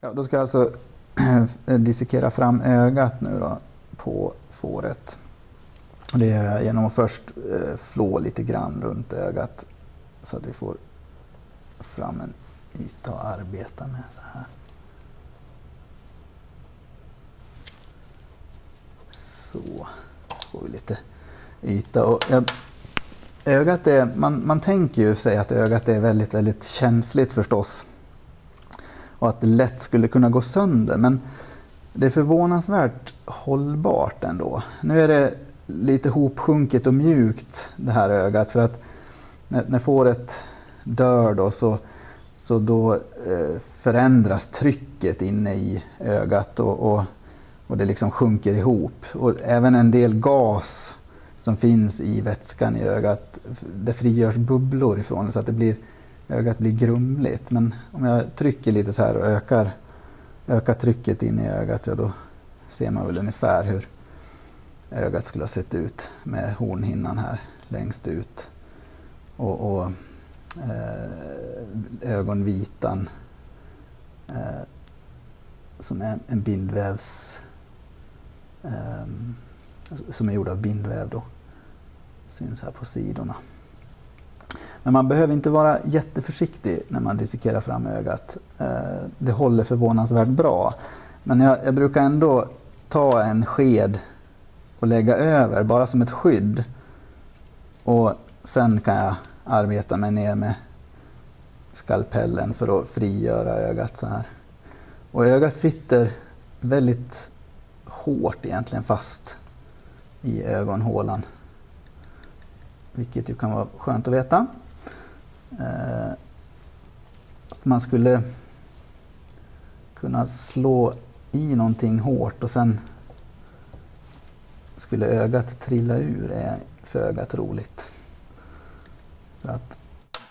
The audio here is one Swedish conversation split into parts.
Ja, då ska jag alltså dissekera fram ögat nu då på fåret. Det gör jag genom att först eh, flå lite grann runt ögat så att vi får fram en yta att arbeta med. Så här. Så får vi lite yta. Och jag, ögat är, man, man tänker ju sig att ögat är väldigt, väldigt känsligt förstås. Och att det lätt skulle kunna gå sönder. Men det är förvånansvärt hållbart ändå. Nu är det lite hopsjunket och mjukt det här ögat för att när, när fåret dör då så, så då eh, förändras trycket inne i ögat och, och, och det liksom sjunker ihop. Och även en del gas som finns i vätskan i ögat, det frigörs bubblor ifrån det så att det blir, ögat blir grumligt. Men om jag trycker lite så här och ökar, ökar trycket in i ögat, ja då ser man väl ungefär hur ögat skulle ha sett ut med hornhinnan här längst ut. Och, och eh, ögonvitan eh, som är en bindvävs eh, som är gjord av bindväv då. Syns här på sidorna. Men man behöver inte vara jätteförsiktig när man dissekerar fram ögat. Eh, det håller förvånansvärt bra. Men jag, jag brukar ändå ta en sked och lägga över bara som ett skydd. Och sen kan jag arbeta mig ner med skalpellen för att frigöra ögat så här. Och ögat sitter väldigt hårt egentligen fast i ögonhålan. Vilket ju kan vara skönt att veta. Eh, man skulle kunna slå i någonting hårt och sen skulle ögat trilla ur är föga troligt. För att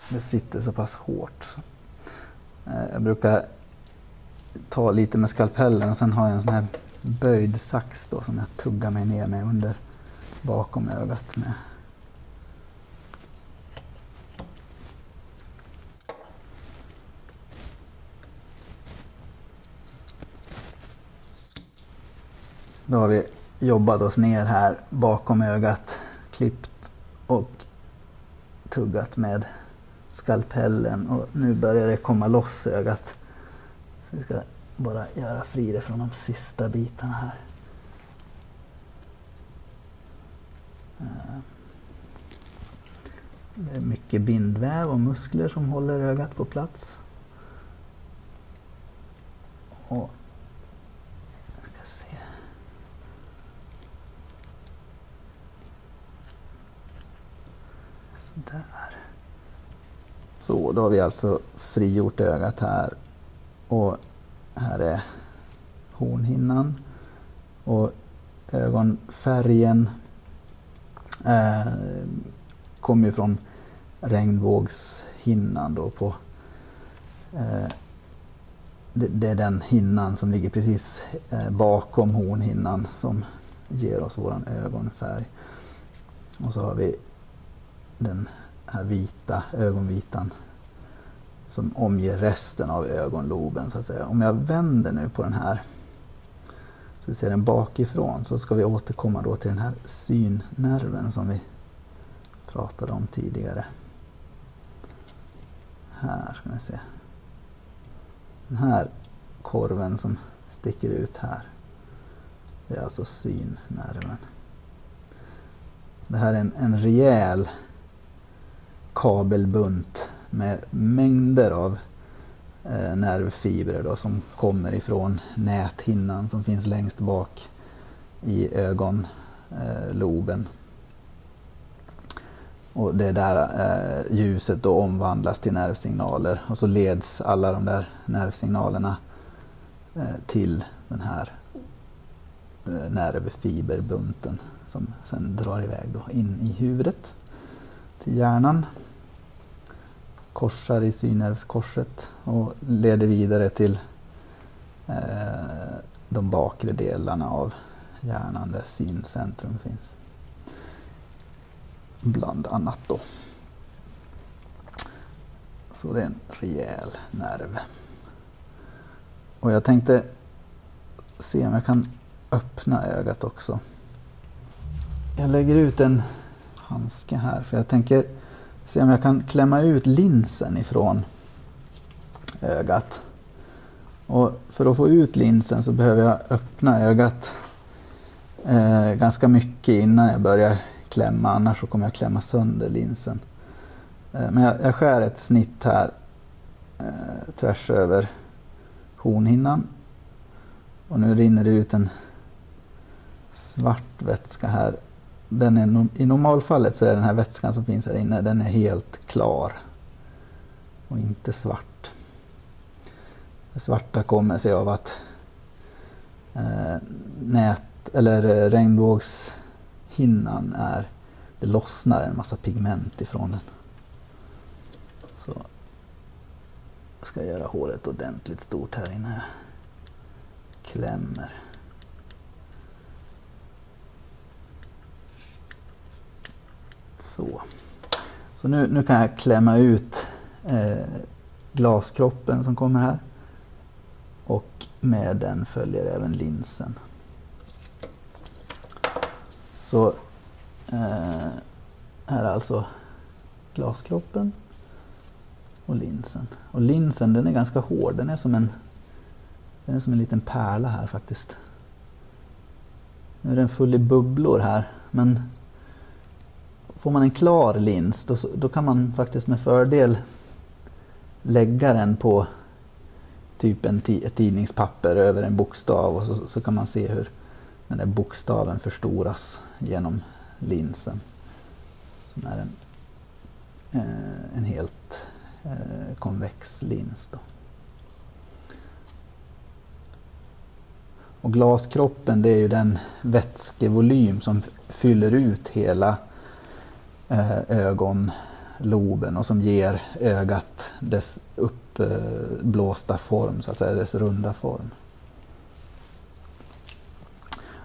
det sitter så pass hårt. Eh, jag brukar ta lite med skalpellen och sen har jag en sån här böjd sax då som jag tuggar mig ner med under bakom ögat med. Då har vi jobbat oss ner här bakom ögat, klippt och tuggat med skalpellen och nu börjar det komma loss ögat. Så vi ska bara göra fri det från de sista bitarna här. Eh, det är mycket bindväv och muskler som håller ögat på plats. Och Där. Så, då har vi alltså frigjort ögat här. Och här är hornhinnan. Och ögonfärgen eh, kommer ju från regnbågshinnan då på eh, det, det, är den hinnan som ligger precis eh, bakom hornhinnan som ger oss våran ögonfärg. Och så har vi den här vita ögonvitan som omger resten av ögonloben så att säga. Om jag vänder nu på den här så vi ser den bakifrån så ska vi återkomma då till den här synnerven som vi pratade om tidigare. Här ska ni se. Den här korven som sticker ut här. Det är alltså synnerven. Det här är en, en rejäl kabelbunt med mängder av eh, nervfibrer då, som kommer ifrån näthinnan som finns längst bak i ögonloben. Eh, och det där eh, ljuset då omvandlas till nervsignaler och så leds alla de där nervsignalerna eh, till den här eh, nervfiberbunten som sen drar iväg då in i huvudet till hjärnan korsar i synnervskorset och leder vidare till eh, de bakre delarna av hjärnan där syncentrum finns. Bland annat då. Så det är en rejäl nerv. Och jag tänkte se om jag kan öppna ögat också. Jag lägger ut en handske här för jag tänker se om jag kan klämma ut linsen ifrån ögat. Och för att få ut linsen så behöver jag öppna ögat eh, ganska mycket innan jag börjar klämma annars så kommer jag klämma sönder linsen. Eh, men jag, jag skär ett snitt här eh, tvärs över hornhinnan. Och nu rinner det ut en svart vätska här. Den är, I normalfallet så är den här vätskan som finns här inne den är helt klar och inte svart. Det svarta kommer sig av att eh, nät eller eh, regnbågshinnan är det lossnar en massa pigment ifrån den. Så jag ska göra håret ordentligt stort här inne. Klämmer. Så. Så nu, nu kan jag klämma ut eh, glaskroppen som kommer här. Och med den följer även linsen. Så eh, här är alltså glaskroppen och linsen. Och linsen den är ganska hård, den är som en, den är som en liten pärla här faktiskt. Nu är den full i bubblor här men får man en klar lins då, då kan man faktiskt med fördel lägga den på typ en ett tidningspapper över en bokstav och så, så kan man se hur den där bokstaven förstoras genom linsen. Som är en, eh, en helt eh, konvex lins. Då. Och glaskroppen det är ju den vätskevolym som fyller ut hela eh, Eh, ögonloben och som ger ögat dess uppblåsta form, så att säga, dess runda form.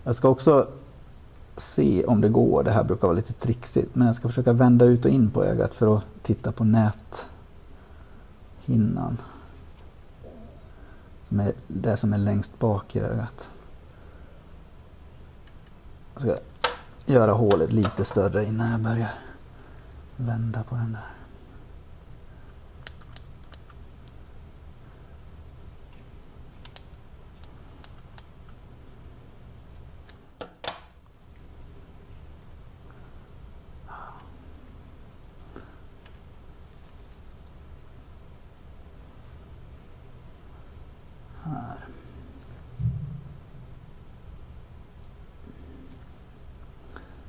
Jag ska också se om det går. Det här brukar vara lite trixigt. Men jag ska försöka vända ut och in på ögat för att titta på näthinnan. Som är det som är längst bak i ögat. Jag ska göra hålet lite större innan jag börjar vända på den där.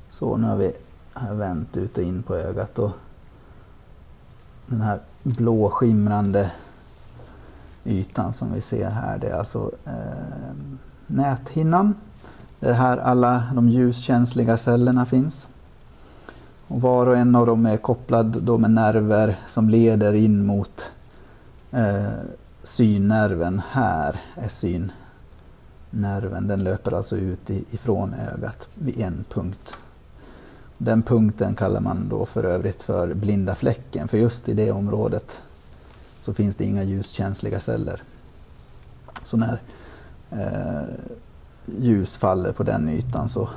Så nu har vi här vänt ut och in på ögat och den här blå skimrande ytan som vi ser här det är alltså eh, näthinnan. Det är här alla de ljuskänsliga cellerna finns. Och var och en av dem är kopplad då med nerver som leder in mot eh, synnerven. Här är synnerven. Den löper alltså ut ifrån ögat vid en punkt den punkten kallar man då för övrigt för blinda fläcken, för just i det området så finns det inga ljuskänsliga celler. Så när eh, ljus faller på den ytan så,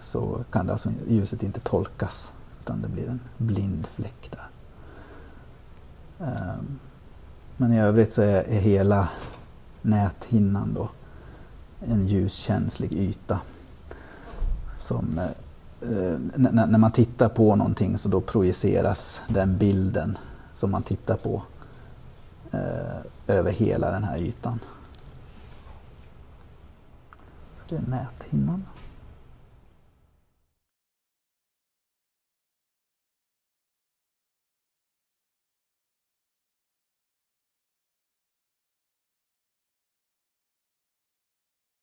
så kan det alltså, ljuset inte tolkas, utan det blir en blind fläck där. Eh, men i övrigt så är, är hela näthinnan då en ljuskänslig yta som eh, Eh, när man tittar på någonting så då projiceras den bilden som man tittar på eh, över hela den här ytan. Så det är näthinnan.